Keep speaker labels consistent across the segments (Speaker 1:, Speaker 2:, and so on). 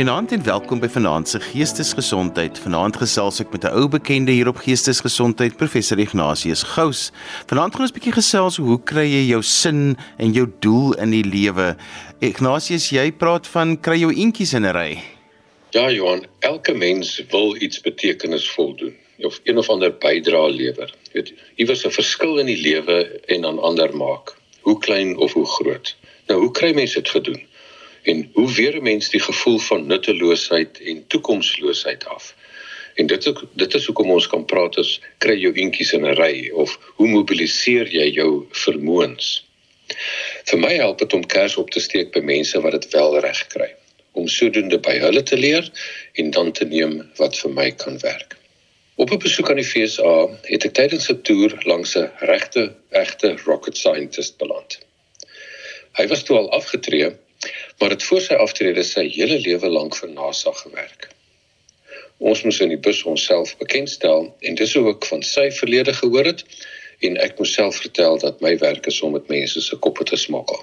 Speaker 1: Goeienaand en welkom by Vanaand se Geestesgesondheid. Vanaand gesels ek met 'n ou bekende hier op Geestesgesondheid, professor Ignatius Gous. Vanaand gaan ons 'n bietjie gesels hoe kry jy jou sin en jou doel in die lewe? Ignatius, jy praat van kry jou eentjies in 'n ry.
Speaker 2: Ja, Johan, elke mens wil iets betekenisvol doen of een of ander bydrae lewer. Jy weet, iewers 'n verskil in die lewe en aan ander maak. Hoe klein of hoe groot. Nou, hoe kry mense dit gedoen? En hoe weer 'n mens die gevoel van nutteloosheid en toekomsloosheid af. En dit is dit is hoekom ons kan praat as kry jou eentjies in 'n ry of hoe mobiliseer jy jou vermoëns? Vir my help dit om kers op te steek by mense wat dit wel reg kry, om sodoende by hulle te leer en dan te neem wat vir my kan werk. Op 'n besoek aan die FSA het ek tydens 'n toer langs 'n regte egte rocket scientist beland. Hy was toe al afgetree maar het voor sy aftrede sy hele lewe lank vir NASA gewerk. Ons moes in die bus onsself bekendstel en dis hoe ek van sy verlede gehoor het en ek moes self vertel dat my werk is om met mense se koppe te smokkel.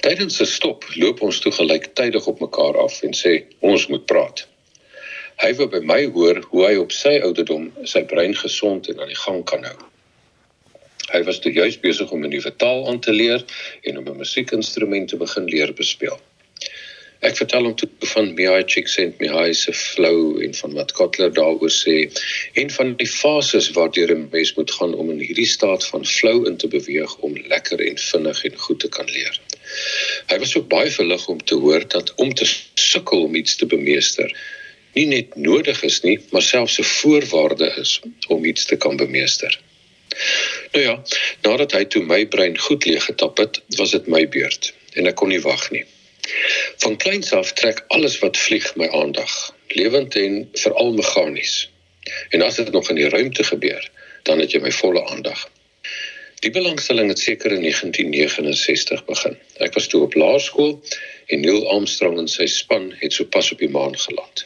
Speaker 2: Tydens 'n stop loop ons toe gelyktydig op mekaar af en sê ons moet praat. Hy wou by my hoor hoe hy op sy ouderdom sy brein gesond en aan die gang kan hou. Hy was toe juis besig om 'n nuwe taal aan te leer en om 'n musiekinstrument te begin leer bespeel. Ek vertel hom toe van Mihai Csikszentmihalyi se flow en van wat Kotler daaroor sê en van die fases waardeur 'n mens moet gaan om in hierdie staat van flow in te beweeg om lekker en vinnig en goed te kan leer. Hy was ook baie verlig om te hoor dat om te sukkel om iets te bemeester nie net nodig is nie, maar selfs 'n voorwaarde is om iets te kan bemeester. Nou ja, nadat hy toe my brein goed leeg getap het, was dit my beurt en ek kon nie wag nie. Van kleins af trek alles wat vlieg my aandag, lewend en veral meganies. En as dit nog in die ruimte gebeur, dan het jy my volle aandag. Die belangstelling het seker in 1969 begin. Ek was toe op laerskool en Neil Armstrong en sy span het sopas op die maan geland.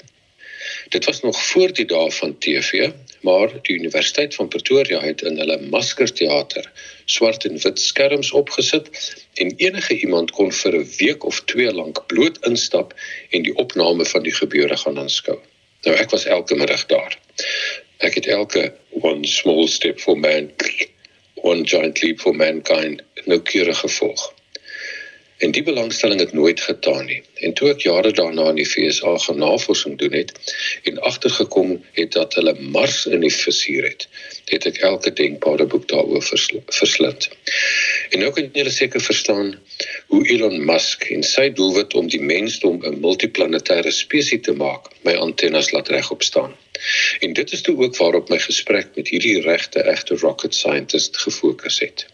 Speaker 2: Dit was nog voor die dae van TV, maar die Universiteit van Pretoria het in hulle maskerteater swart en wit skerms opgesit en enige iemand kon vir 'n week of twee lank bloot instap en die opname van die gebeure gaan aanskou. Nou ek was elke middag daar. Ek het elke one small step for man, one giant leap for mankind nou keer gevolg. En die belangstelling het nooit getaan nie. En toe ek jare daarna in die FSA gaan navorsing doen het en agtergekom het dat hulle Mars identifiseer het, het ek elke denkbare boek daaroor verslind. En nou kan julle seker verstaan hoe Elon Musk en sy doelwit om die mensdom 'n multiplanetêre spesies te maak, my antennes laat regop staan. En dit is toe ook waarop my gesprek met hierdie regte egte rocket scientist gefokus het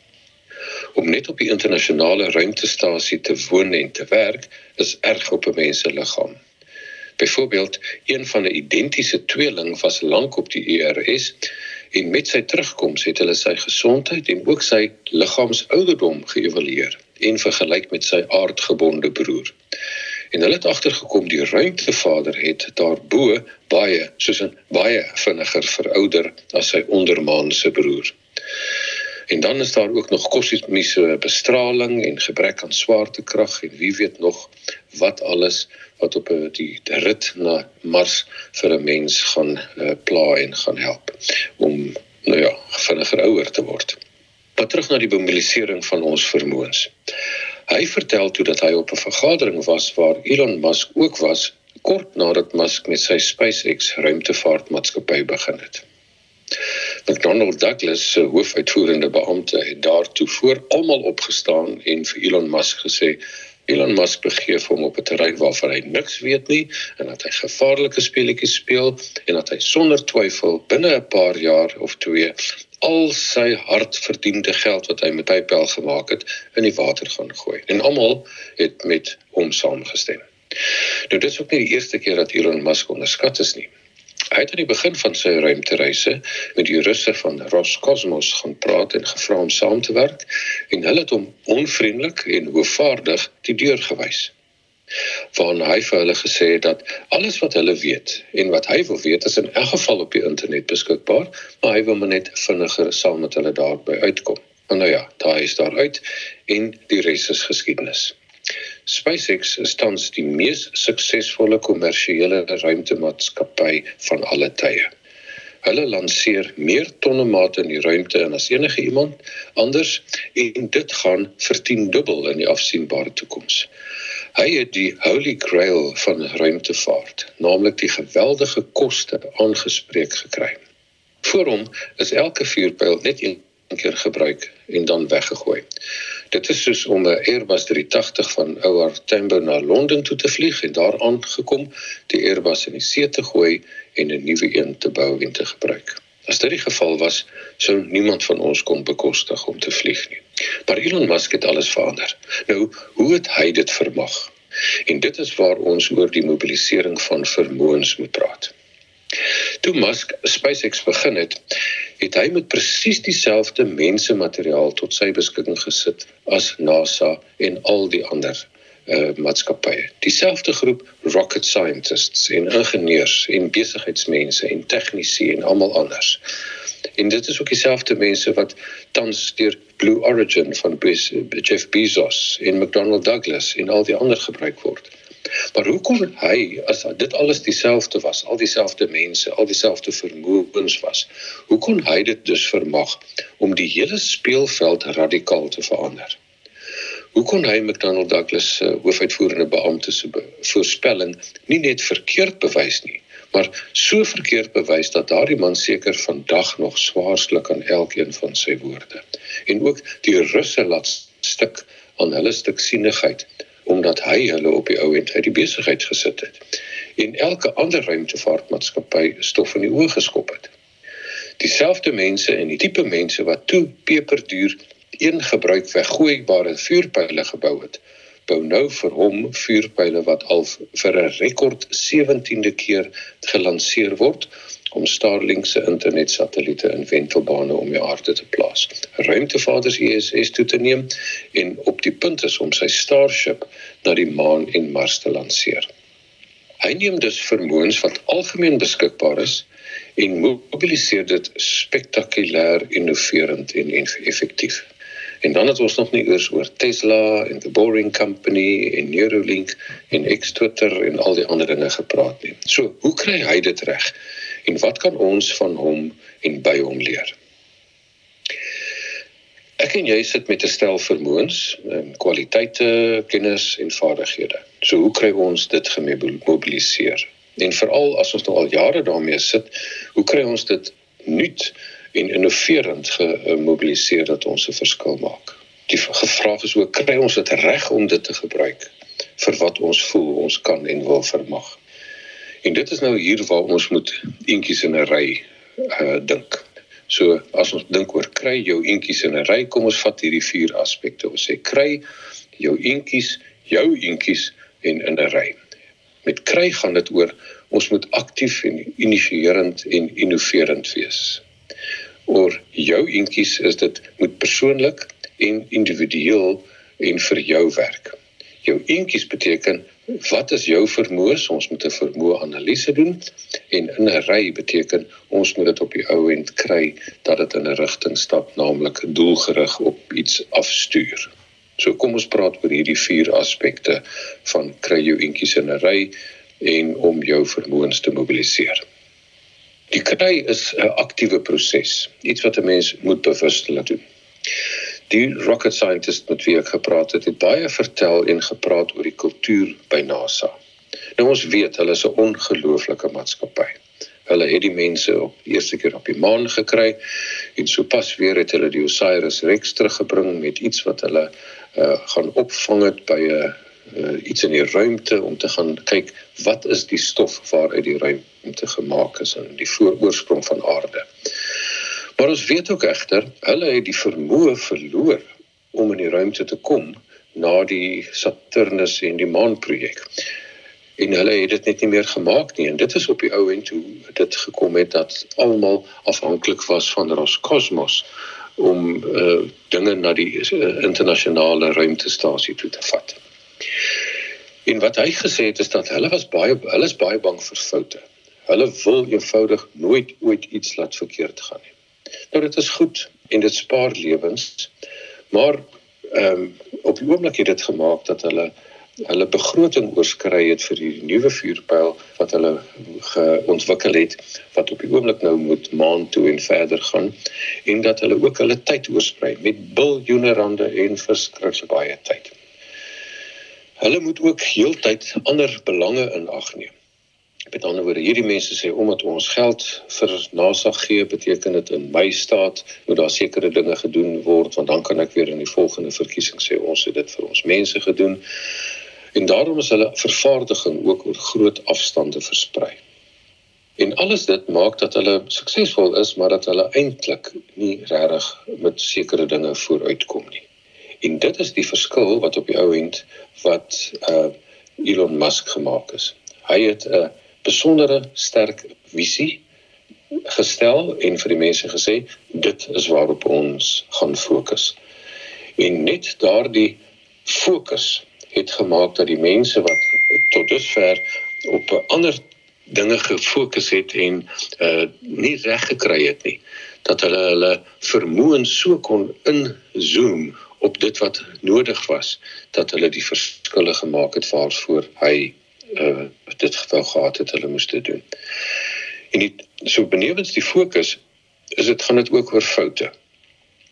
Speaker 2: om net op die internasionale ruimtestasie te woon en te werk is erg op 'n mens se liggaam. Byvoorbeeld, een van 'n identiese tweeling was lank op die IRS e en met sy terugkoms het hulle sy gesondheid en ook sy liggaamsouderdom geëvalueer en vergelyk met sy aardgebonde broer. En hulle het agtergekom die ruimtevader het daarbo baie soos 'n baie vinniger verouder as sy ondermaanse broer. En dan is daar ook nog kosmiese bestraling en gebrek aan swaartekrag en wie weet nog wat alles wat op die rit na Mars vir 'n mens gaan uh, pla en gaan help om nou ja, vinniger ouer te word. Maar terug na die mobilisering van ons vermoëns. Hy vertel toe dat hy op 'n vergadering was waar Elon Musk ook was kort nadat Musk met sy SpaceX ruimtevaartmaatskappy begin het. McDonald Douglas se hoofuitvoerende beampte het daartoe voor almal opgestaan en vir Elon Musk gesê Elon Musk begeef hom op 'n terrein waarvan hy niks weet nie en dat hy gevaarlike speletjies speel en dat hy sonder twyfel binne 'n paar jaar of twee al sy hardverdiende geld wat hy met PayPal gemaak het in die water gaan gooi. En almal het met hom saamgestem. Nou dit is ook nie die eerste keer dat Elon Musk onderskat is nie. Hy het aan die begin van sy ruimtereise met die russe van Roscosmos gaan praat en gevra om saam te werk en hulle het hom onvriendelik en hoofvaardig die deur gewys. Van hy vir hulle gesê dat alles wat hulle weet en wat hy wil weet is in elk geval op die internet beskikbaar, maar hy wil net vinniger saam met hulle daarby uitkom. En nou ja, daar is daar uit en die res is geskiedenis. SpaceX is tans die mees suksesvolle kommersiële ruimtemaatskappy van alle tye. Hulle lanseer meer tonnemate in die ruimte as enige iemand anders en dit gaan vertiendubbel in die afsienbare toekoms. Hy het die holy grail van ruimtevaart, naamlik die geweldige koste aangespreek gekry. Vir hom is elke vuurpyl net een keer gebruik en dan weggegooi. Dit is soos om 'n Airbus 380 van ouer Tambo na Londen toe te vlieg en daar aangekom, die Airbus in die see te gooi en 'n nuwe een te bou en te gebruik. As dit die geval was, sou niemand van ons kon bekostig om te vlieg nie. Maar Elon Musk het alles verander. Nou, hoe het hy dit vermag? En dit is waar ons oor die mobilisering van vermoëns moet praat. Toe Musk SpaceX begin het, het hy met presies dieselfde mensemateriaal tot sy beskikking gesit as NASA en al die ander uh maatskappye. Dieselfde groep rocket scientists en ingenieurs en besigheidsmense en tegnisië en almal anders. En dit is ook dieselfde mense wat tans deur Blue Origin van Jeff Bezos en McDonnell Douglas en al die ander gebruik word. Maar hoekom hy as dit alles dieselfde was, al dieselfde mense, al dieselfde vermoëns was, hoe kon hy dit dus vermag om die hele speelveld radikaal te verander? Hoe kon hy McDonald Douglas se uh, hoofuitvoerende beampte se voorspelling nie net verkeerd bewys nie, maar so verkeerd bewys dat daardie man seker vandag nog swaarslik aan elkeen van sy woorde en ook die russe laat stuk aan hulle stuk sienigheid omdat hy hulle op die ou end uit die besigheid gesit het en elke ander ruimtevaartmaatskappy stof in die oë geskop het. Dieselfde mense en die tipe mense wat toe peperduur een gebruik weggooibare vuurpyle gebou het, bou nou vir hom vuurpyle wat al vir 'n rekord 17de keer gelanseer word om Starlink se internetsatelliete in wentelbane om die aarde te plaas. Ruimtevaders ISS toe te neem en op die punt is om sy Starship na die maan en Mars te lanseer. Hy neem dus vermoëns wat algemeen beskikbaar is en mobiliseer dit spektakulêr innoverend en effektief. En dan het ons nog nie eers oor Tesla en the Boring Company en Neuralink en X-Twitter en al die ander dinge gepraat nie. So, hoe kry hy dit reg? En wat kan ons van hom en by hom leer? Ek en jy sit met 'n stel vermoëns, kwaliteite, kennis en vaardighede. So hoe kry ons dit gemobiliseer? En veral as ons nou al jare daarmee sit, hoe kry ons dit nuut en innoverend gemobiliseer dat ons 'n verskil maak? Die vraag is ook kry ons dit reg om dit te gebruik vir wat ons voel ons kan en wil vermag? En dit is nou hier waar ons moet eentjies in 'n ry uh dink. So as ons dink oor kry jou eentjies in 'n ry, kom ons vat hierdie vier aspekte. Ons sê kry jou eentjies, jou eentjies en in 'n ry. Met kry gaan dit oor ons moet aktief en initierend en innoverend wees. Oor jou eentjies is dit moet persoonlik en individueel en vir jou werk. Jou eentjies beteken wat is jou vermoë? Ons moet 'n vermoë analise doen en in 'n ry beteken ons moet dit op die ou end kry dat dit in 'n rigting stap, naamlik doelgerig op iets afstuur. So kom ons praat oor hierdie vier aspekte van kry jou eentjies in 'n ry en om jou vermoëns te mobiliseer. Die kry is 'n aktiewe proses, iets wat 'n mens moet bewustelik doen. Die rocket scientist met wie ek gepraat het, het baie vertel en gepraat oor die kultuur by NASA. Nou ons weet hulle is 'n ongelooflike maatskappy. Hulle het die mense op die eerste keer op die maan gekry en sopas weer het hulle die Osiris Rex teruggebring met iets wat hulle uh, gaan opvang het by 'n uh, uh, iets in die ruimte om te gaan kyk wat is die stof waaruit die ruimte gemaak is en die vooroorsprong van aarde. Maar ons weet ook egter, hulle het die vermoë verloor om in die ruimte te kom na die Saturnus en die maan projek. En hulle het dit net nie meer gemaak nie en dit is op die ou end toe dit gekom het dat almal afhanklik was van Roscosmos om uh, dinge na die uh, internasionale ruimtestasie toe te vat. En wat hy gesê het is dat hulle was baie hulle is baie bang vir foute. Hulle wil eenvoudig nooit ooit iets laat verkeerd gaan nie. Nou dit is goed en dit spaar lewens. Maar ehm um, op die oomblik het dit gemaak dat hulle hulle begroting oorskry het vir die nuwe vuurpyl wat hulle ontwikkel het wat op die oomblik nou moet maan toe en verder gaan en dat hulle ook hulle tyd oorsprei met biljoene rande en verskriklik baie tyd. Hulle moet ook heeltyd ander belange in ag neem. Met ander woorde, hierdie mense sê omdat ons geld vir NASA gee, beteken dit in my staat moet daar sekere dinge gedoen word want dan kan ek weer in die volgende verkiesing sê ons het dit vir ons mense gedoen. En daarom is hulle vervaardiging ook oor groot afstande versprei. En alles dit maak dat hulle suksesvol is, maar dat hulle eintlik nie regtig met sekere dinge vooruitkom nie. En dit is die verskil wat op die ou end wat uh Elon Musk gemaak is. Hy het 'n uh, besondere sterk visie gestel en vir die mense gesê dit is waarop ons gaan fokus. En net daardie fokus het gemaak dat die mense wat tot dusver op ander dinge gefokus het en uh nie reg gekry het nie dat hulle hulle vermoëns so kon inzoom op dit wat nodig was dat hulle die verskille gemaak het waarvoor hy uh dit geval gehad het hulle moes dit doen. En die so benewens die fokus is dit gaan dit ook oor foute.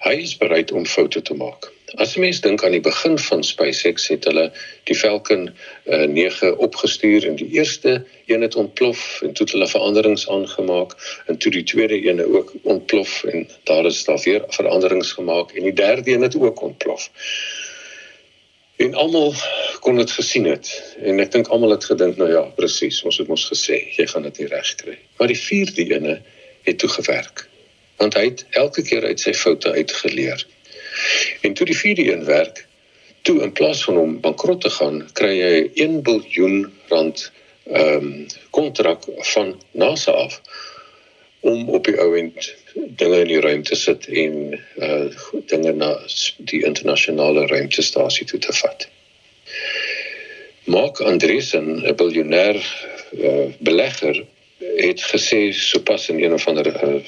Speaker 2: Hy is bereid om foute te maak. As 'n mens dink aan die begin van SpaceX het hulle die Falcon uh, eh, 9 opgestuur en die eerste een het ontplof en toe het hulle veranderings aangemaak en toe die tweede een ook ontplof en daar is daar weer veranderings gemaak en die derde een het ook ontplof. En almal kon dit gesien het en ek dink almal het gedink nou ja, presies, ons het mos gesê jy gaan dit nie reg kry. Maar die vierde ene het toe gewerk. Want hy het elke keer uit sy foute uitgeleer. En toe die vierde een werk, toe in plaas van hom bankrot te gaan, kry hy 1 biljoen rand ehm um, kontrak van NASA af om op die ou end dinge in die ruimte sit en uh dinge na die internasionale ruimtestasie toe te vat. Mark Andreessen, 'n biljoenêr uh, belegger, het gesê sopas in een of ander uh,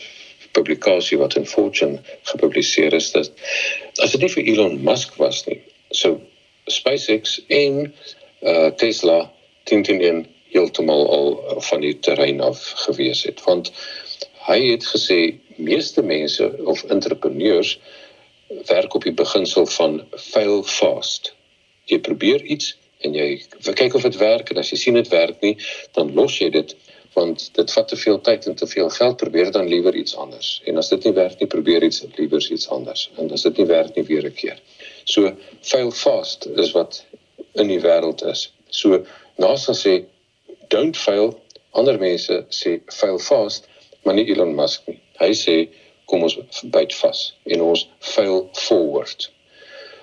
Speaker 2: publikasie wat in Fortune gepubliseer is dat as dit nie vir Elon Musk was nie, sou SpaceX en uh, Tesla teen teen heeltemal al van die terrein af gewees het want hy het gesê meeste mense of entrepreneurs werk op die beginsel van fail fast. Jy probeer iets en jy kyk of dit werk en as jy sien dit werk nie, dan los jy dit want dit vat te veel tyd en te veel geld probeer dan liewer iets anders. En as dit nie werk nie, probeer iets liewer iets anders. En as dit nie werk nie weer 'n keer. So fail fast is wat in die wêreld is. So NASA sê don't fail, ander mense sê fail fast maar nie Elon Musk nie. Hy sê kom ons byt vas en ons fail forward.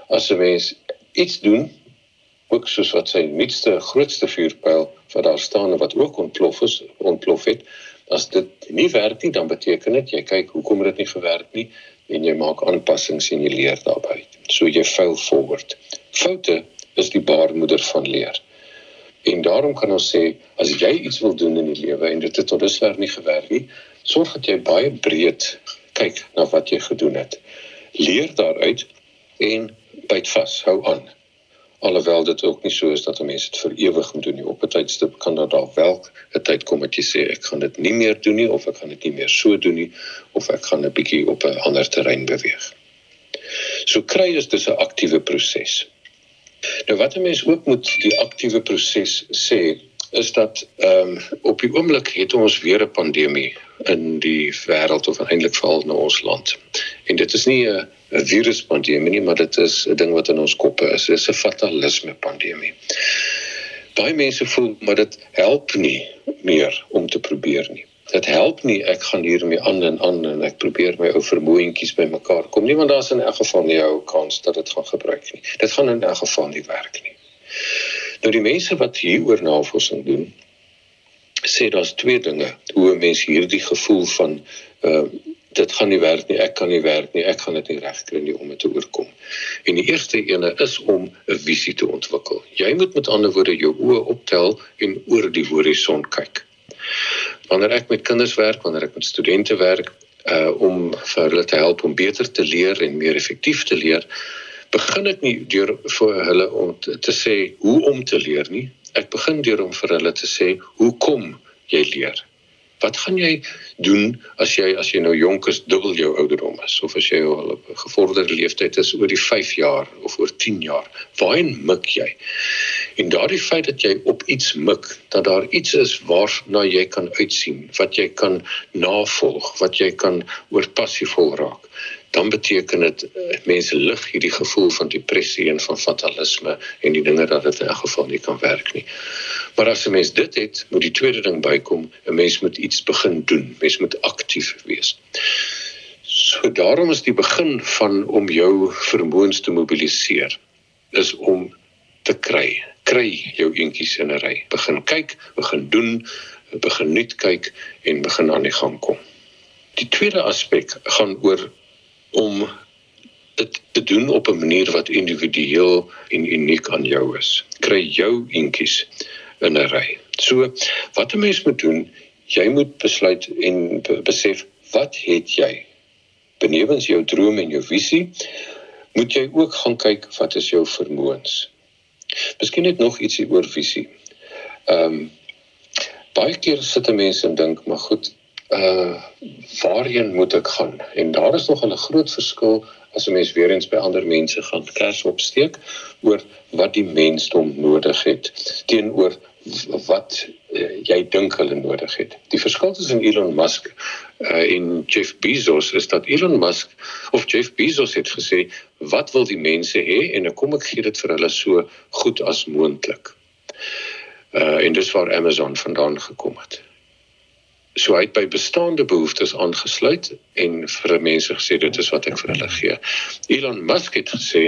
Speaker 2: As 'n mens iets doen ook soos wat sy nuutste grootste vuurpyl wat daar staan en wat ook ontplof is, ontplof het, as dit nie werk nie, dan beteken dit jy kyk hoekom dit nie gewerk nie en jy maak aanpassings en jy leer daarbey. So jy fail forward. Foute is die baarmoeder van leer. En daarom kan ons sê as jy iets wil doen in die lewe en dit het tot dusver nie gewerk nie, sorg dat jy baie breed kyk na wat jy gedoen het. Leer daaruit en byt vas, hou aan. Alhoewel dit ook nie so is dat mense dit vir ewig moet doen nie. Op 'n tydstip kan daar dalk wel 'n tyd kom wat jy sê ek gaan dit nie meer doen nie of ek gaan dit nie meer so doen nie of ek gaan 'n bietjie op 'n ander terrein beweeg. So kry is dis 'n aktiewe proses. Nou wat 'n mens ook moet die aktiewe proses sê is dat ehm um, op die oomblik het ons weer 'n pandemie in die wêreld of eintlik veral in ons land. En dit is nie 'n viruspandemie nie, maar dit is 'n ding wat in ons koppe is. Dit is 'n fatalisme pandemie. Baie mense voel maar dit help nie meer om te probeer nie. Dit help nie ek gaan hiermee aan en aan en ek probeer my ou vermoëntjies bymekaar kom nie want daar's in elk geval nie 'n kans dat dit gaan gebruik nie. Dit gaan in elk geval nie werk nie. Nou die mense wat hieroor navorsing doen, sê daar's twee dinge hoe 'n mens hierdie gevoel van uh dit gaan nie werk nie, ek kan nie werk nie, ek gaan dit nie regkry nie om dit te oorkom. En die eerste ene is om 'n visie te ontwikkel. Jy moet met ander woorde jou oë optel en oor die horison kyk. Wanneer ek met kinders werk, wanneer ek met studente werk, uh om vir hulle te help om beter te leer en meer effektief te leer, begin ek nie deur vir hulle om te, te sê hoe om te leer nie. Ek begin deur om vir hulle te sê hoekom jy leer. Wat gaan jy doen as jy as jy nou jonk is, dubbel jou ouderdom is of as jy al op 'n gevorderde leeftyd is oor die 5 jaar of oor 10 jaar? Waarheen mik jy? En daardie feit dat jy op iets mik, dat daar iets is waarna jy kan uitsien, wat jy kan navolg, wat jy kan oor passievol raak dan beteken dit uh, mense lig hierdie gevoel van depressie en van fatalisme en die dinge dat dit in 'n geval nie kan werk nie. Maar as 'n mens dit het, moet die tweede ding bykom, 'n mens moet iets begin doen. Mens moet aktief wees. So daarom is die begin van om jou vermoëns te mobiliseer is om te kry. Kry jou eentjies in 'n ry. Begin kyk, begin doen, begin nuut kyk en begin aan die gang kom. Die tweede aspek gaan oor om dit te doen op 'n manier wat individueel en uniek aan jou is. Kry jou eentjies in 'n ry. So wat 'n mens moet doen, jy moet besluit en besef wat het jy? Benewens jou droom en jou visie, moet jy ook gaan kyk wat is jou vermoëns. Miskien net nog ietsie oor visie. Ehm um, baie keer sit mense en dink, maar goed, uh waarheen moet ek gaan? En daar is nog 'n groot verskil as 'n mens weer eens by ander mense gaan kers opsteek oor wat die mensdom nodig het teenoor wat uh, jy dink hulle nodig het. Die verskil tussen Elon Musk uh, en Jeff Bezos is dat Elon Musk of Jeff Bezos het gesê wat wil die mense hê en ek kom ek gee dit vir hulle so goed as moontlik. Uh en dis waar Amazon vandaan gekom het. So het by bestaande behoeftes aangesluit en vir mense gesê dit is wat ek vir hulle gee. Elon Musk het gesê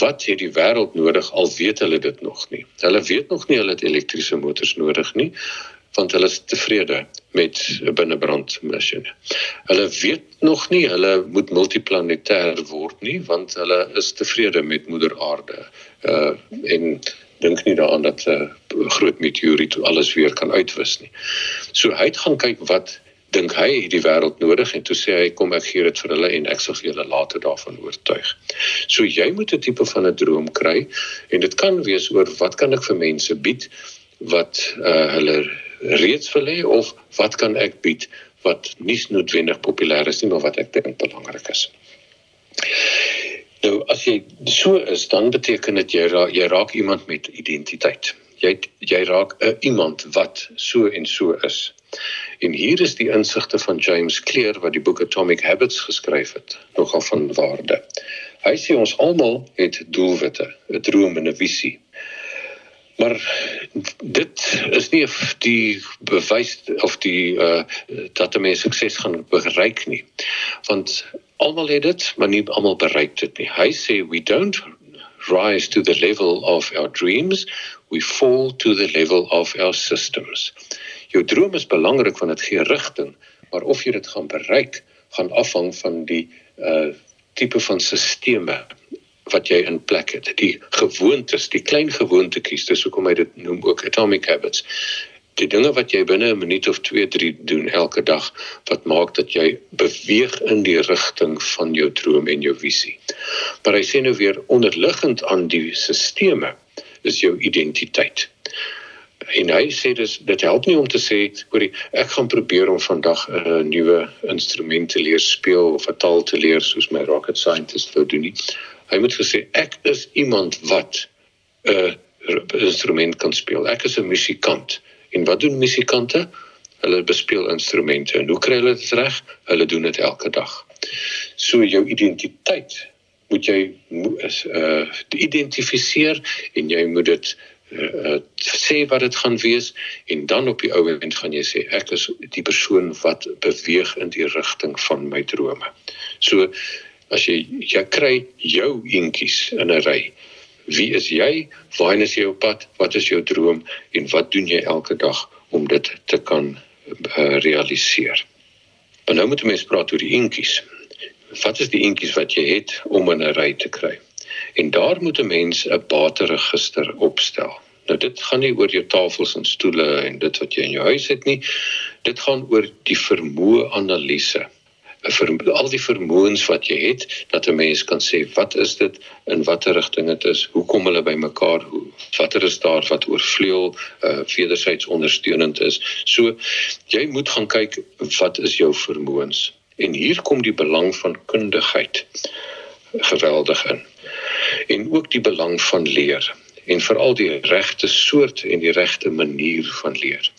Speaker 2: wat het die wêreld nodig al weet hulle dit nog nie. Hulle weet nog nie hulle het elektriese motors nodig nie want hulle is tevrede met 'n binnebrandmasjiene. Hulle weet nog nie hulle moet multiplanetêr word nie want hulle is tevrede met moeder aarde. Uh en dink nie daaraan dat 'n uh, groot meteoriet alles weer kan uitwis nie. So hy het gaan kyk wat dink hy die wêreld nodig en toe sê hy kom ek gee dit vir hulle en ek sal julle later daarvan oortuig. So jy moet 'n tipe van 'n droom kry en dit kan wees oor wat kan ek vir mense bied wat uh, hulle reeds wil hê of wat kan ek bied wat nie noodwendig populêr is nie maar wat ek dink belangrik is. Nou as jy so is, dan beteken dit jy raak, jy raak iemand met identiteit. Jy jy raak 'n iemand wat so en so is. En hier is die insigte van James Clear wat die boek Atomic Habits geskryf het, nogal van waarde. Hy sê ons almal het doelwitte, 'n droom en 'n visie. Maar dit is nie die bewys of die uh dat 'n mens sukses gaan bereik nie. Want almal het dit, maar nie almal bereik dit nie. Hy sê we don't rise to the level of our dreams, we fall to the level of our systems. Jou droom is belangrik want dit gee rigting, maar of jy dit gaan bereik, gaan afhang van die uh tipe van stelsels wat jy in plek het. Die gewoontes, die klein gewoontetjies, dis hoekom hy dit noem ook atomic habits die dinge wat jy binne 'n minuut of 2 3 doen elke dag wat maak dat jy beweeg in die rigting van jou droom en jou visie. Maar hy sê nou weer onderliggend aan die sisteme is jou identiteit. En hy sê dis dit help nie om te sê hoor ek gaan probeer om vandag 'n nuwe instrument te leer speel of 'n taal te leer soos my rocket scientist wou doen nie. Hy moet gesê ek is iemand wat 'n instrument kan speel. Ek is 'n musikant. En wat doen musikante? Hulle bespeel instrumente. En hoe kry hulle dit reg? Hulle doen dit elke dag. So jou identiteit moet jy is uh identifiseer en jy moet dit uh sê wat dit gaan wees en dan op die ou end gaan jy sê ek is die persoon wat beweeg in die rigting van my drome. So as jy jy kry jou eentjies in 'n ry Wie is jy? Waarheen is jy op pad? Wat is jou droom en wat doen jy elke dag om dit te kan uh, realiseer? Maar nou moet mense praat oor die eentjies. Wat is die eentjies wat jy het om in 'n ry te kry? En daar moet 'n mens 'n bateregister opstel. Nou dit gaan nie oor jou tafels en stoele en dit wat jy in jou huis het nie. Dit gaan oor die vermoë analise vir al die vermoëns wat jy het dat 'n mens kan sê wat is dit in watter rigting dit is? Hoe kom hulle by mekaar hoe watter is daar wat oorvleuel uh, wederzijds ondersteunend is? So jy moet gaan kyk wat is jou vermoëns? En hier kom die belang van kundigheid geweldig in. En ook die belang van leer en veral die regte soort en die regte manier van leer.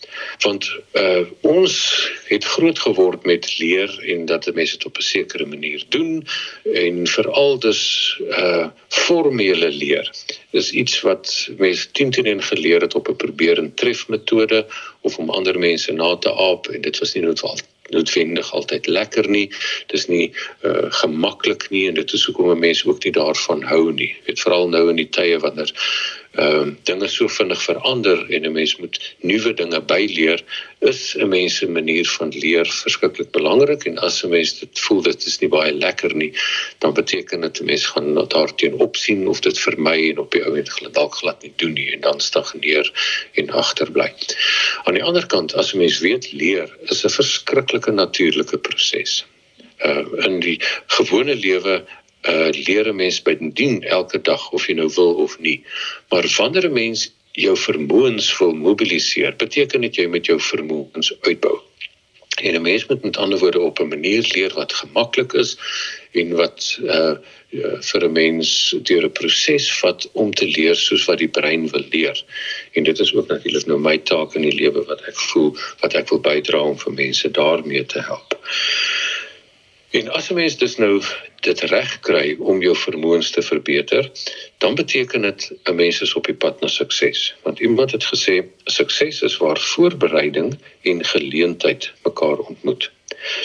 Speaker 2: Want uh ons het groot geword met leer en dat mense dit op 'n sekere manier doen en veral dus uh formele leer. Dis iets wat mense 10 teen geleer het op 'n probeer en tref metode of om ander mense na te aap en dit was nie noodwendig noodwendig altyd lekker nie. Dis nie uh gemaklik nie en dit is hoekom mense ook nie daarvan hou nie. Dit veral nou in die tye wanneer ehm uh, dinge so vinnig verander en 'n mens moet nuwe dinge byleer, is 'n mens se manier van leer verskriklik belangrik en as 'n mens dit voel dit is nie baie lekker nie, dan beteken dit 'n mens gaan na daarteen opsien of dit vermy en op die ou glad dalk glad nie doen nie en dan stagneer en agterbly. Aan die ander kant, as 'n mens weet leer is 'n verskriklike natuurlike proses. Uh in die gewone lewe uh leer 'n mens by dien elke dag of jy nou wil of nie. Maar wanneer 'n mens jou vermoëns wil mobiliseer, beteken dit jy met jou vermoëns uitbou. En 'n mens moet met ander woorde op 'n manier leer wat gemaklik is en wat uh vir 'n mens deur 'n proses vat om te leer soos wat die brein wil leer. En dit is ook natuurlik nou my taak in die lewe wat ek voel wat ek wil bydra om vir mense daarmee te help. En as 'n mens dus nou dit reg kry om jou vermoëns te verbeter, dan beteken dit 'n mens is op die pad na sukses. Want iemand het gesê sukses is waar voorbereiding en geleentheid mekaar ontmoet.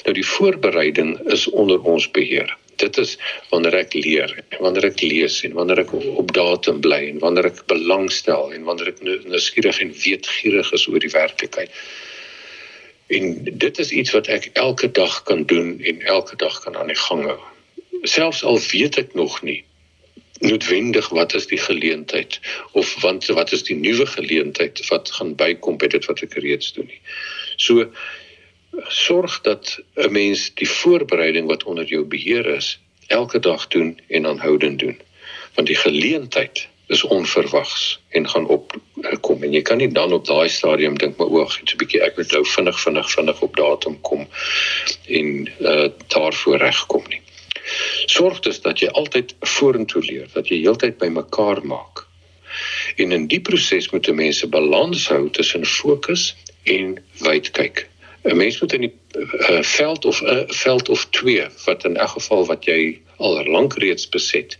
Speaker 2: Nou die voorbereiding is onder ons beheer. Dit is wanneer ek leer, wanneer ek lees en wanneer ek op datum bly en wanneer ek belangstel en wanneer ek nuuskierig en weetgierig is oor die werklikheid. En dit is iets wat ek elke dag kan doen en elke dag kan aan die gang hou. Selfs al weet ek nog nie noodwendig wat is die geleentheid of want wat is die nuwe geleentheid wat gaan bykom by dit wat ek reeds doen nie. So sorg dat 'n mens die voorbereiding wat onder jou beheer is elke dag doen en aanhoudend doen. Want die geleentheid is onverwags en gaan opkom en jy kan nie dan op daai stadium dink maar oog iets 'n bietjie ek moet nou vinnig vinnig vinnig op datum kom en uh, daarvoor regkom nie. Sorg dus dat jy altyd vorentoe leer, dat jy heeltyd by mekaar maak. En in die proses moet 'n mens 'n balans hou tussen fokus en wyd kyk. 'n Mens moet in die uh, veld of 'n uh, veld of twee wat in elk geval wat jy al lank reeds beset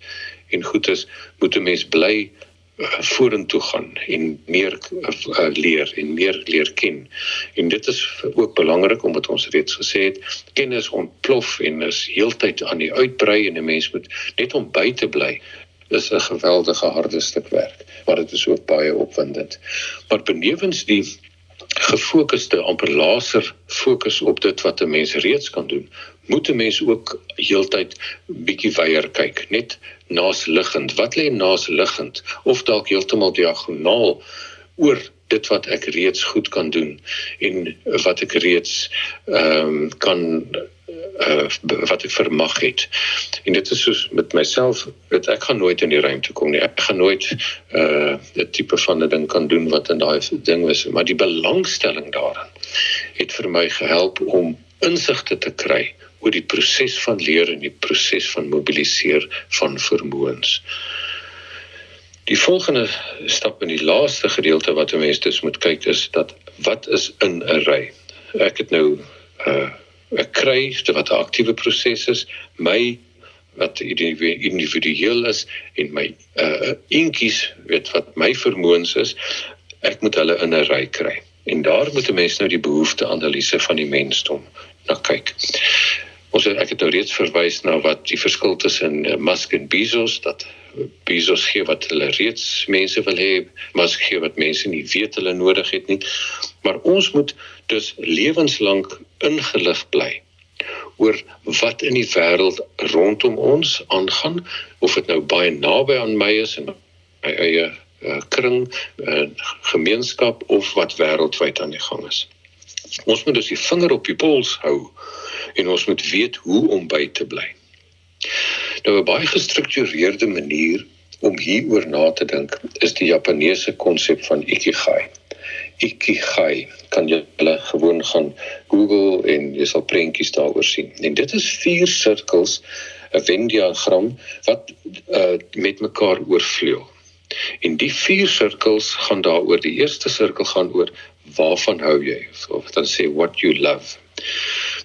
Speaker 2: en goed is moet 'n mens bly uh, vorentoe gaan en meer uh, leer en meer leer ken. En dit is ook belangrik omdat ons reeds gesê het kennis ontplof en is heeltyd aan die uitbrei en 'n mens moet net om by te bly is 'n geweldige harde stuk werk, maar dit is ook baie opwindend. Maar benewens die gefokusde amper laser fokus op dit wat 'n mens reeds kan doen, moet 'n mens ook heeltyd bietjie weier kyk, net naasliggend. Wat lê naasliggend of dalk heeltemal diagonaal oor dit wat ek reeds goed kan doen en wat ek reeds ehm um, kan uh, wat ek vermag het. En dit is soos met myself, weet ek gaan nooit in die ruimte kom nie. Ek gaan nooit uh 'n tipe van 'n ding kan doen wat in daai ding was, maar die belangstelling daarin het vir my gehelp om insigte te kry oor die proses van leer en die proses van mobiliseer van vermoëns. Die volgende stap in die laaste gedeelte wat 'n mens dus moet kyk is dat wat is in 'n ry. Ek het nou uh ek kry wat 'n aktiewe proses is, my wat individueel is en my uh eentjies weet wat my vermoëns is, ek moet hulle in 'n ry kry. En daar moet 'n mens nou die behoefte analise van die mensdom na kyk. Ons het ek het nou reeds verwys na wat die verskil tussen uh, Musk en Bezos dat Bezos gee wat hulle reeds mense wil hê, Musk gee wat mense nie weet hulle nodig het nie. Maar ons moet dus lewenslank ingelig bly oor wat in die wêreld rondom ons aangaan of dit nou baie naby aan my is en my eie uh, kring uh, gemeenskap of wat wêreldwyd aan die gang is. Ons moet dus die vinger op die pols hou En ons moet weet hoe om by te bly. Nou 'n baie gestruktureerde manier om hieroor na te dink is die Japaneese konsep van ikigai. Ikigai kan jy hulle gewoon gaan Google en jy sal prentjies daaroor sien. En dit is vier sirkels, 'n Venn-diagram wat uh, met mekaar oorvleuel. En die vier sirkels gaan daaroor. Die eerste sirkel gaan oor waarvan hou jy? Of dan sê what you love.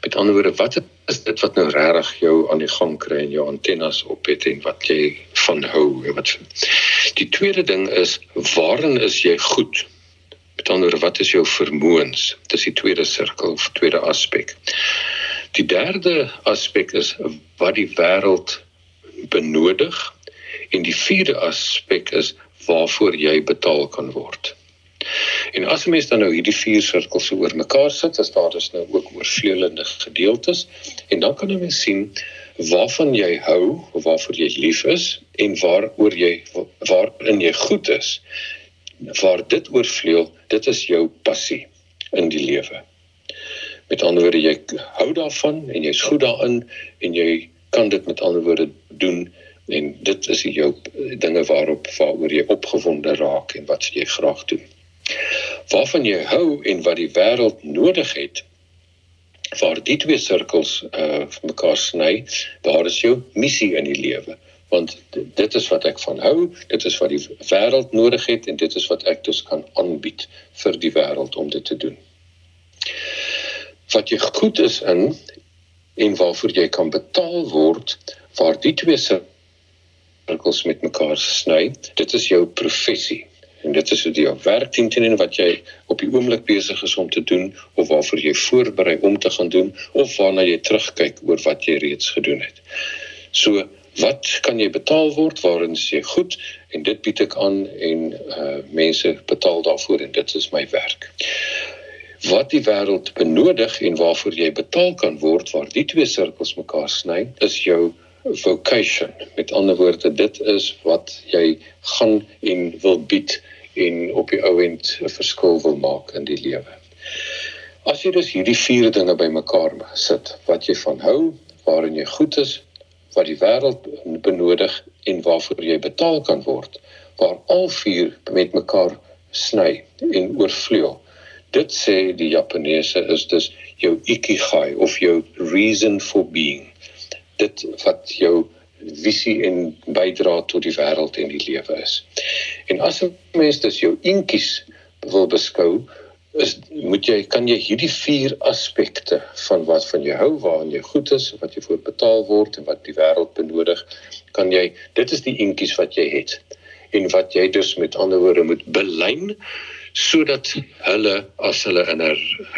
Speaker 2: Met ander woorde, wat is dit wat nou regtig jou aan die gang kry en jou antennes op het en wat jy van hou en wat Die tweede ding is waarin is jy goed? Met ander woorde, wat is jou vermoëns? Dis die tweede sirkel of tweede aspek. Die derde aspek is wat die wêreld benodig en die vierde aspek is waarvoor jy betaal kan word. En as 'n mens dan nou hierdie vier sirkels oor mekaar sit, as daar is nou ook oorvleelende gedeeltes en dan kan 'n mens sien waarvan jy hou of waarvoor jy lief is en waaroor jy waarin jy goed is. Waar dit oorvleuel, dit is jou passie in die lewe. Met ander woorde, jy hou daarvan en jy's goed daarin en jy kan dit met ander woorde doen en dit is jou dinge waarop waaroor jy opgewonde raak en wat jy graag doen waarvan jy hou en wat die wêreld nodig het waar die twee sirkels uh mekaar sny daar is jou missie in die lewe. Want dit is wat ek van hou dit is wat die wêreld nodig het en dit is wat ek dus kan aanbied vir die wêreld om dit te doen. Wat jy goed is in en waarvoor jy kan betaal word waar die twee sirkels met mekaar sny dit is jou professie En dit is hoe op werk teen teen wat jy op die oomblik besig is om te doen of waarvoor jy voorberei om te gaan doen of waarna jy terugkyk oor wat jy reeds gedoen het. So wat kan jy betaal word waarin jy goed en dit bied ek aan en uh mense betaal daarvoor en dit is my werk. Wat die wêreld benodig en waarvoor jy betaal kan word waar die twee sirkels mekaar sny is jou vocation. Met ander woorde, dit is wat jy gaan en wil bied en op die ouend 'n verskil wil maak in die lewe. As jy dus hierdie vier dinge bymekaar sit, wat jy van hou, waarin jy goed is, wat die wêreld benodig en waarvoor jy betaal kan word, waar al vier met mekaar sny en oorvleuel. Dit sê die Japaneese is dus jou ikigai of jou reason for being. Dit wat jou visie en bydra tot die wêreld en die lewe is. En as 'n mens dus jou intjies wil beskou, is moet jy kan jy hierdie vier aspekte van wat van jy hou, waarin jy goed is, wat jy voor betaal word en wat die wêreld benodig, kan jy dit is die intjies wat jy het en wat jy dus met ander woorde moet belyn sodat hulle as hulle in 'n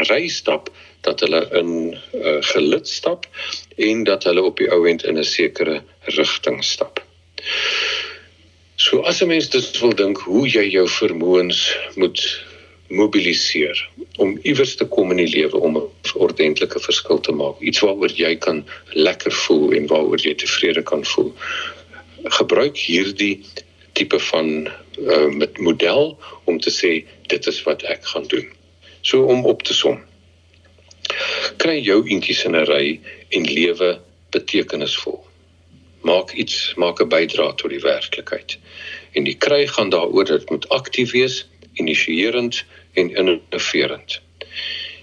Speaker 2: ry stap dat hulle in uh, gelid stap en dat hulle op die ou end in 'n sekere rigting stap. So as 'n mens dit wil dink hoe jy jou vermoëns moet mobiliseer om iewers te kom in die lewe om 'n ordentlike verskil te maak, iets waaroor jy kan lekker voel en waaroor jy tevrede kan voel. Gebruik hierdie tipe van uh, met model om te sê dit is wat ek gaan doen. So om op te som kry jou eentjies in 'n ry en lewe betekenisvol. Maak iets, maak 'n bydrae tot die werklikheid. En die kry gaan daaroor dat moet aktief wees, initierend en innoverend.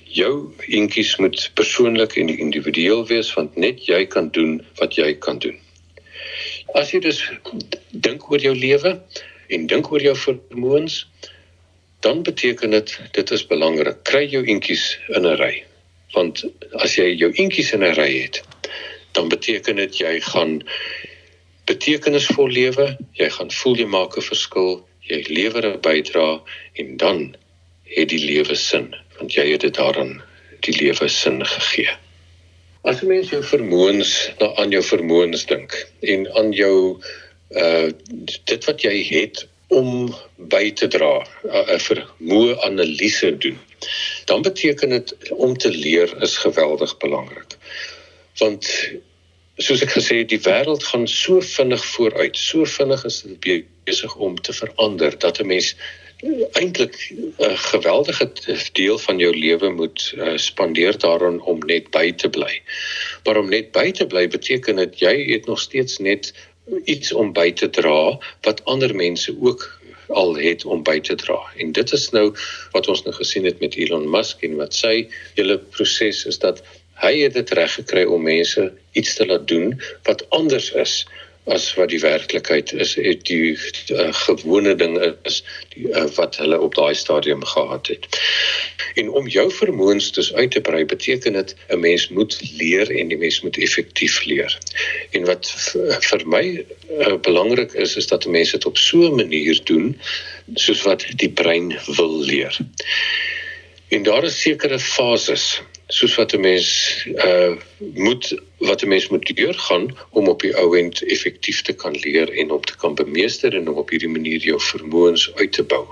Speaker 2: Jou eentjies moet persoonlik en individueel wees want net jy kan doen wat jy kan doen. As jy dus dink oor jou lewe en dink oor jou vermoëns, dan beteken dit dit is belangrik. Kry jou eentjies in 'n ry want as jy jou eentjies in 'n ry het dan beteken dit jy gaan betekenisvol lewe jy gaan voel jy maak 'n verskil jy lewer 'n bydrae en dan het die lewe sin want jy het dit daaraan die lewe sin gegee. As 'n mens jou vermoëns na aan jou vermoëns dink en aan jou uh dit wat jy het om by te dra 'n vermoë analise doen dan beteken dit om te leer is geweldig belangrik. Want soos ek gesê het, die wêreld gaan so vinnig vooruit. So vinnig is dit besig om te verander dat 'n mens eintlik 'n geweldige deel van jou lewe moet uh, spandeer daaraan om net by te bly. Maar om net by te bly beteken dit jy het nog steeds net iets om by te dra wat ander mense ook al het om by te dra. En dit is nou wat ons nou gesien het met Elon Musk en wat sy hele proses is dat hy het dit reg gekry om mense iets te laat doen wat anders is as wat die werklikheid is het die uh, gewone ding is die, uh, wat hulle op daai stadium gehad het. En om jou vermoëns dus uit te brei beteken dit 'n mens moet leer en die mens moet effektief leer. En wat vir my uh, belangrik is is dat mense dit op so 'n manier doen soos wat die brein wil leer. En daar is sekere fases soos wat 'n mens uh moet wat 'n mens moet deurgaan om op die ou end effektief te kan leer en om te kan bemeester en om op hierdie manier jou vermoëns uit te bou.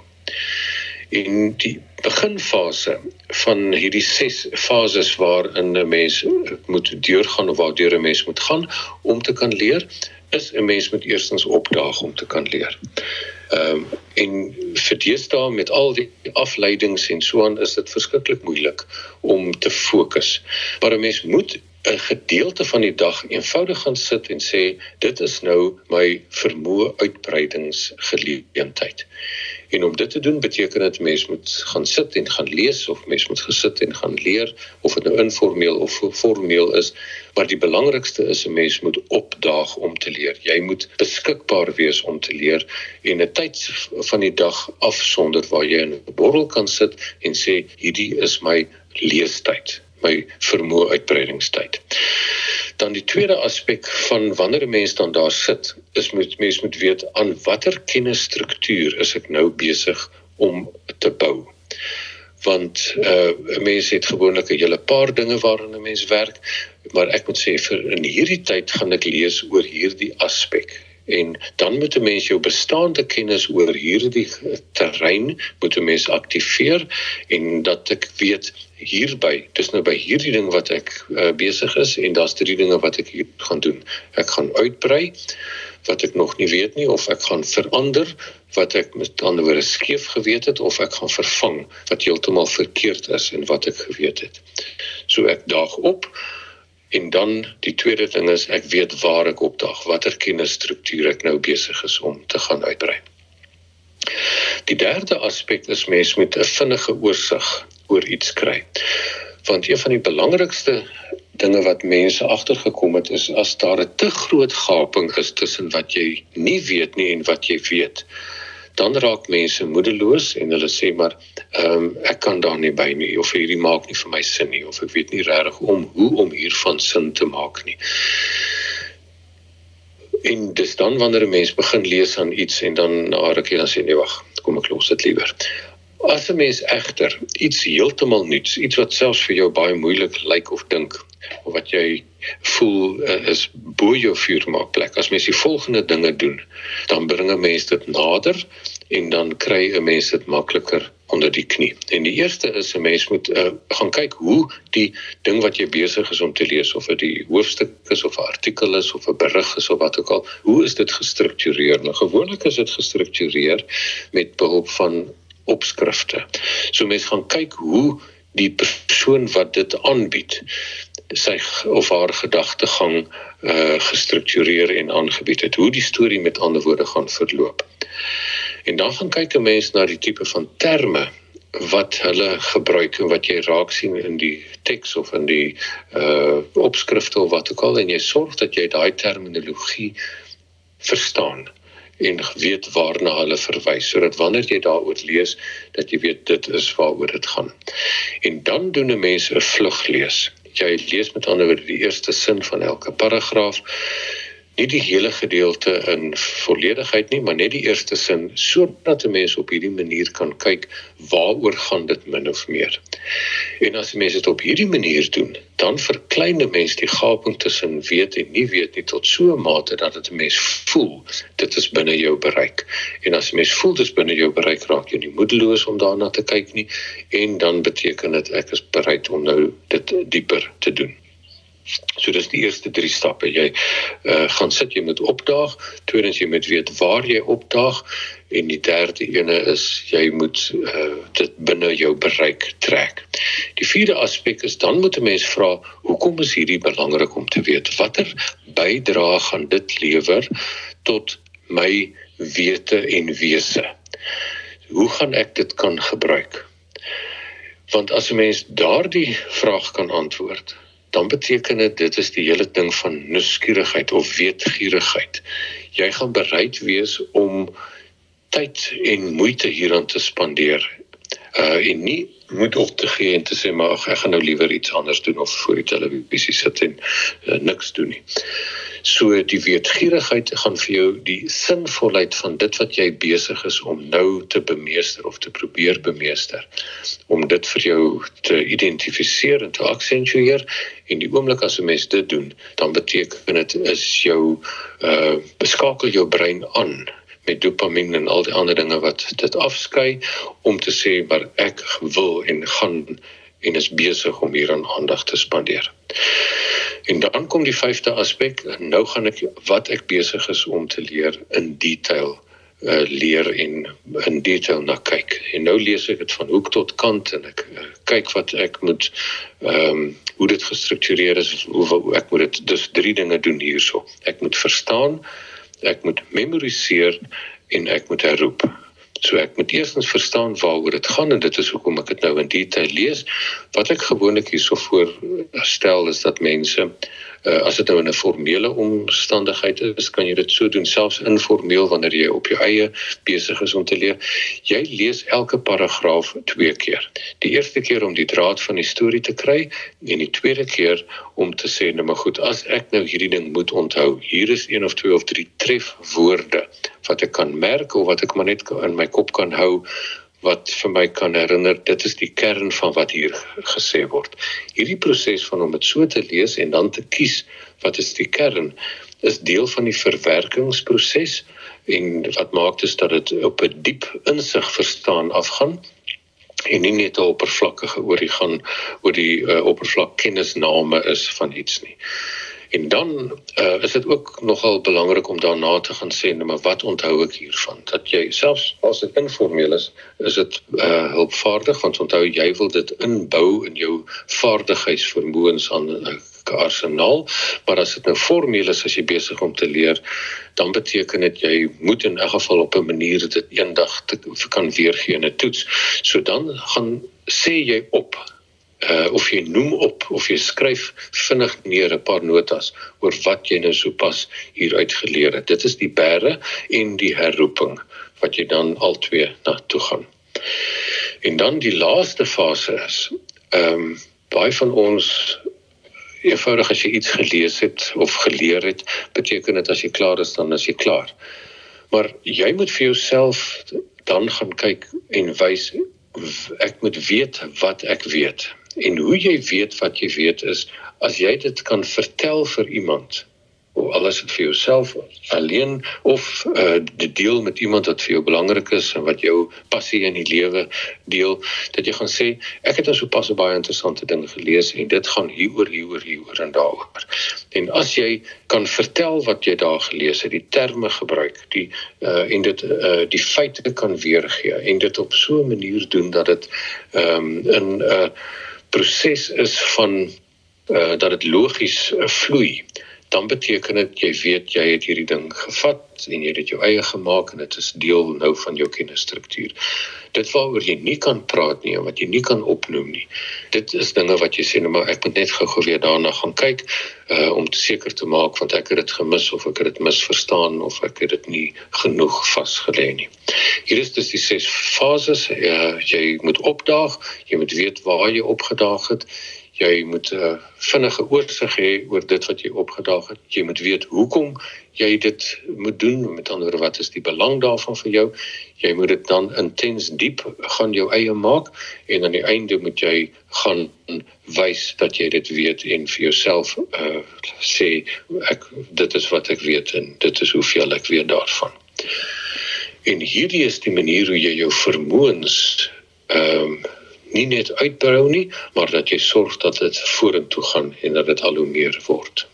Speaker 2: In die beginfase van hierdie ses fases waarin 'n mens moet deurgaan of waardeur 'n mens moet gaan om te kan leer, is 'n mens moet eerstens opdaag om te kan leer. Ehm um, en vir deesdae met al die afleidings en so aan is dit verskriklik moeilik om te fokus. Maar 'n mens moet 'n gedeelte van die dag eenvoudig gaan sit en sê dit is nou my vermoë uitbreidingsgeleentheid. En om dit te doen beteken dit mens moet gaan sit en gaan lees of mens moet gesit en gaan leer of dit nou informeel of formeel is, maar die belangrikste is 'n mens moet opdaag om te leer. Jy moet beskikbaar wees om te leer en 'n tyd van die dag afsonder waar jy in 'n borrel kan sit en sê hierdie is my leestyd my vermoë uitbreidingstyd. Dan die tweede aspek van wanneer 'n mens dan daar sit, is moet mens moet weet aan watter kennisstruktuur is ek nou besig om te bou. Want uh 'n mens het gewoonlik 'n hele paar dinge waaraan 'n mens werk, maar ek moet sê vir in hierdie tyd gaan ek lees oor hierdie aspek en dan moet 'n mens jou bestaande kennis oor hierdie terrein moet 'n mens aktiveer en dat ek weet hierby dis nou by hierdie ding wat ek uh, besig is en daar's drie dinge wat ek hier gaan doen. Ek gaan uitbrei wat ek nog nie weet nie of ek gaan verander wat ek met ander woorde skeef geweet het of ek gaan vervang wat heeltemal verkeerd is en wat ek geweet het. So ek daag op En dan die tweede ding is ek weet waar ek opdag, watter kennisstruktuur ek nou besig is om te gaan uitbrei. Die derde aspek is mens moet 'n vinnige oorsig oor iets kry. Want een van die belangrikste dinge wat mense agtergekom het is as daar 'n te groot gaping is tussen wat jy nie weet nie en wat jy weet dan raak mense moedeloos en hulle sê maar ehm um, ek kan daar nie by nie of hierdie maak nie vir my sin nie of ek weet nie regtig om hoe om hiervan sin te maak nie. En dis dan wanneer 'n mens begin lees aan iets en dan na rukkie dan sê nee wag, kom ek los dit liewer. As 'n mens egter iets heeltemal nuuts, iets wat selfs vir jou baie moeilik lyk of dink of wat jy voel uh, is bo jou vuurmaakplek. As mens die volgende dinge doen, dan bring 'n mens dit nader en dan kry 'n mens dit makliker onder die knie. En die eerste is 'n mens moet uh, gaan kyk hoe die ding wat jy besig is om te lees of dit die hoofstuk is of 'n artikel is of 'n berig is of wat ook al, hoe is dit gestruktureer? Nou gewoonlik is dit gestruktureer met behulp van opskrifte. So mense gaan kyk hoe die persoon wat dit aanbied sy of haar gedagtegang uh gestruktureer en aangebied het hoe die storie met ander woorde gaan verloop. En dan gaan kyk 'n mens na die tipe van terme wat hulle gebruik en wat jy raak sien in die teks of in die uh opskrifte of wat ook al en jy sorg dat jy daai terminologie verstaan en weet waarna hulle verwys sodat wanneer jy daaroor lees dat jy weet dit is waaroor dit gaan. En dan doen 'n mens 'n vluglees. Jy lees met ander woorde die eerste sin van elke paragraaf nie die hele gedeelte in volledigheid nie, maar net die eerste sin sodat 'n mens op hierdie manier kan kyk waaroor gaan dit min of meer. En as 'n mens dit op hierdie manier doen, dan verklein 'n mens die gaping tussen weet en nie weet nie tot so 'n mate dat dit 'n mens voel dit is binne jou bereik. En as 'n mens voel dit is binne jou bereik, raak jy nie moedeloos om daarna te kyk nie en dan beteken dit ek is bereid om nou dit dieper te doen. So dis die eerste 3 stappe. Jy uh, gaan sit jy moet opdaag, tweedens jy moet weet waar jy opdaag en die derde ene is jy moet uh, dit binne jou bereik trek. Die vierde aspek is dan moet 'n mens vra, hoekom is hierdie belangrik om te weet? Watter bydrae gaan dit lewer tot my wete en wese? Hoe gaan ek dit kan gebruik? Want as 'n mens daardie vraag kan antwoord, dan beteken dit dit is die hele ding van nuuskierigheid of weetgierigheid. Jy gaan bereid wees om tyd en moeite hieraan te spandeer. Uh en nie moet op te gee en te sê maar ag ek gaan nou liewer iets anders doen of voor die televisie sit en uh, niks doen nie. So die weetgierigheid gaan vir jou die sinvolheid van dit wat jy besig is om nou te bemeester of te probeer bemeester om dit vir jou te identifiseer en te aksentueer en die oomblik as 'n mens dit doen dan beteken dit is jou uh beskakel jou brein aan met dopamien en al die ander dinge wat dit afskei om te sê maar ek wil en gaan en is besig om hier aan aandag te spandeer. En dan kom die vyfde aspek, nou gaan ek wat ek besig is om te leer in detail uh, leer en in detail na kyk. En nou lees ek dit van hoek tot kant en ek uh, kyk wat ek moet ehm um, hoe dit gestruktureer is, hoe, hoe ek moet dit dus drie dinge doen hierso. Ek moet verstaan, ek moet memoriseer en ek moet herroep. So ek moet eerstens verstaan waaroor dit gaan en dit is hoekom ek dit nou in detail lees. Wat ek gewoonlik hierso voorstel is dat mense uh, as dit nou in 'n formele omstandigheid is, kan jy dit so doen selfs informeel wanneer jy op jou eie besig is om te leer. Jy lees elke paragraaf twee keer. Die eerste keer om die draad van die storie te kry en die tweede keer om te sê nou maar goed, as ek nou hierdie ding moet onthou, hier is een of twee of drie trefwoorde wat ek kan merk of wat ek maar net in my kop kan hou wat vir my kan herinner dit is die kern van wat hier gesê word. Hierdie proses van om dit so te lees en dan te kies wat is die kern is deel van die verwerkingsproses en wat maak dit dat dit op 'n diep insig verstaan afgaan en nie net 'n oppervlakkige oor die gaan oor die uh, oppervlak kennisname is van iets nie. En dan uh, is dit ook nogal belangrik om daarna te gaan sê, nou, maar wat onthou ek hiervan? Dat jy selfs as dit informeel is, is dit uh, hulpvaardig want onthou jy wil dit inbou in jou vaardigheidsvermoëns aan 'n uh, arsenaal, maar as dit nou formeel is as jy besig om te leer, dan beteken dit jy moet in 'n geval op 'n manier dit eendag te kan weergee in 'n toets. So dan gaan sê jy op uh, of jy noem op of jy skryf vinnig neer 'n paar notas oor wat jy nou sopas hieruit geleer het. Dit is die bære en die herroeping wat jy dan al twee na toe gaan. En dan die laaste fase is ehm um, baie van ons eenvoudig as jy iets gelees het of geleer het, beteken dit as jy klaar is dan is jy klaar. Maar jy moet vir jouself dan gaan kyk en wys ek moet weet wat ek weet En hoe jy weet wat jy weet is as jy dit kan vertel vir iemand of alles vir jouself alleen of uh, dit deel met iemand wat vir jou belangrik is en wat jou passie in die lewe deel dat jy gaan sê ek het nou so pas 'n baie interessante ding gelees en dit gaan hieroor hieroor hieroor en daaroor. En as jy kan vertel wat jy daar gelees het, die terme gebruik, die uh, en dit uh, die feite kan weergee en dit op so 'n manier doen dat dit um, in 'n uh, proses is van uh, dat dit logies uh, vloei dan beteken dit jy weet jy het hierdie ding gevat en jy het dit jou eie gemaak en dit is deel nou van jou kennisstruktuur. Dit waaroor jy nie kan praat nie en wat jy nie kan opnoem nie. Dit is dinge wat jy sê nou maar ek moet net gou-gou weer daarna gaan kyk uh om te seker te maak want ek het dit gemis of ek het dit misverstaan of ek het dit nie genoeg vasgelê nie. Hier is dus die ses fases. Uh, jy moet opdaag, jy moet weet waar jy opgedaag het jy moet 'n uh, eh, vinnige oorsig hê oor dit wat jy opgedaag het. Jy moet weet hoekom jy dit moet doen. Met ander woorde, wat is die belang daarvan vir jou? Jy moet dit dan intens diep gaan jou eie maak en aan die einde moet jy gaan wys dat jy dit weet en vir jouself uh, sê ek dit is wat ek weet en dit is hoeveel ek weet daarvan. En hierdie is die manier hoe jy jou vermoëns ehm um, nie net uitbrou nie, maar dat jy sorg dat dit vorentoe gaan en dat dit al hoe meer word.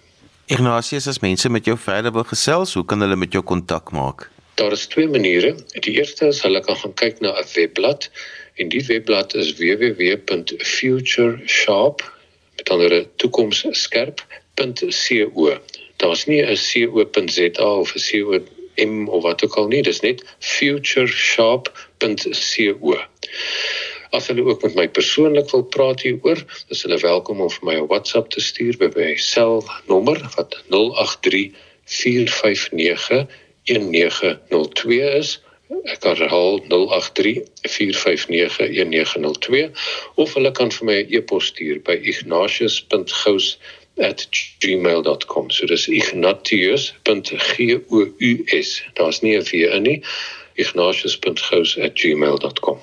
Speaker 1: Ignatius, as mense met jou verder wil gesels, hoe kan hulle met jou kontak maak?
Speaker 2: Daar is twee maniere. Die eerste is hulle kan gaan kyk na 'n webblad en die webblad is www.futuresharp met ander toekomsskerp.co. Daar's nie 'n co.za of 'n com of wat ook al nie, dis net futuresharp.co. As hulle ook met my persoonlik wil praat hieroor, is hulle welkom om vir my 'n WhatsApp te stuur by my selnommer wat 083 459 1902 is. Ek herhaal 083 4591902 of hulle kan vir my 'n e e-pos stuur by ignatius.gous@gmail.com. So dis ignatius.gous. Daar's nie 'n v in nie. ignatius.gous@gmail.com.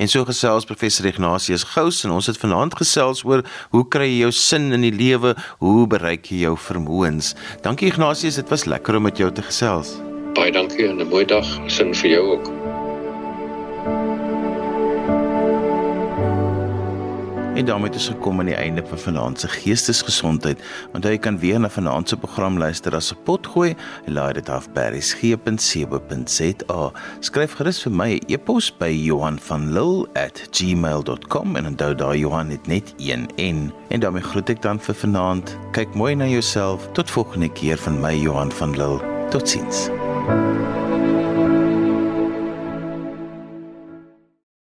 Speaker 1: En so gesels professor Ignatius Gous en ons het vanaand gesels oor hoe kry jy jou sin in die lewe? Hoe bereik jy jou vermoëns? Dankie Ignatius, dit was lekker om met jou te gesels.
Speaker 2: Baie dankie en 'n mooi dag sin vir jou ook.
Speaker 1: En daarmee is gekom aan die einde van vanaand se geestesgesondheid. Onthou jy kan weer na vanaand se program luister as 'n potgooi laai dit af by resgep.co.za. Skryf gerus vir my 'n e e-pos by Johanvanlull@gmail.com en onthou daai Johan het net een N. En daarmee groet ek dan vir vanaand. Kyk mooi na jouself. Tot volgende keer van my Johan van Lill. Totsiens. thank you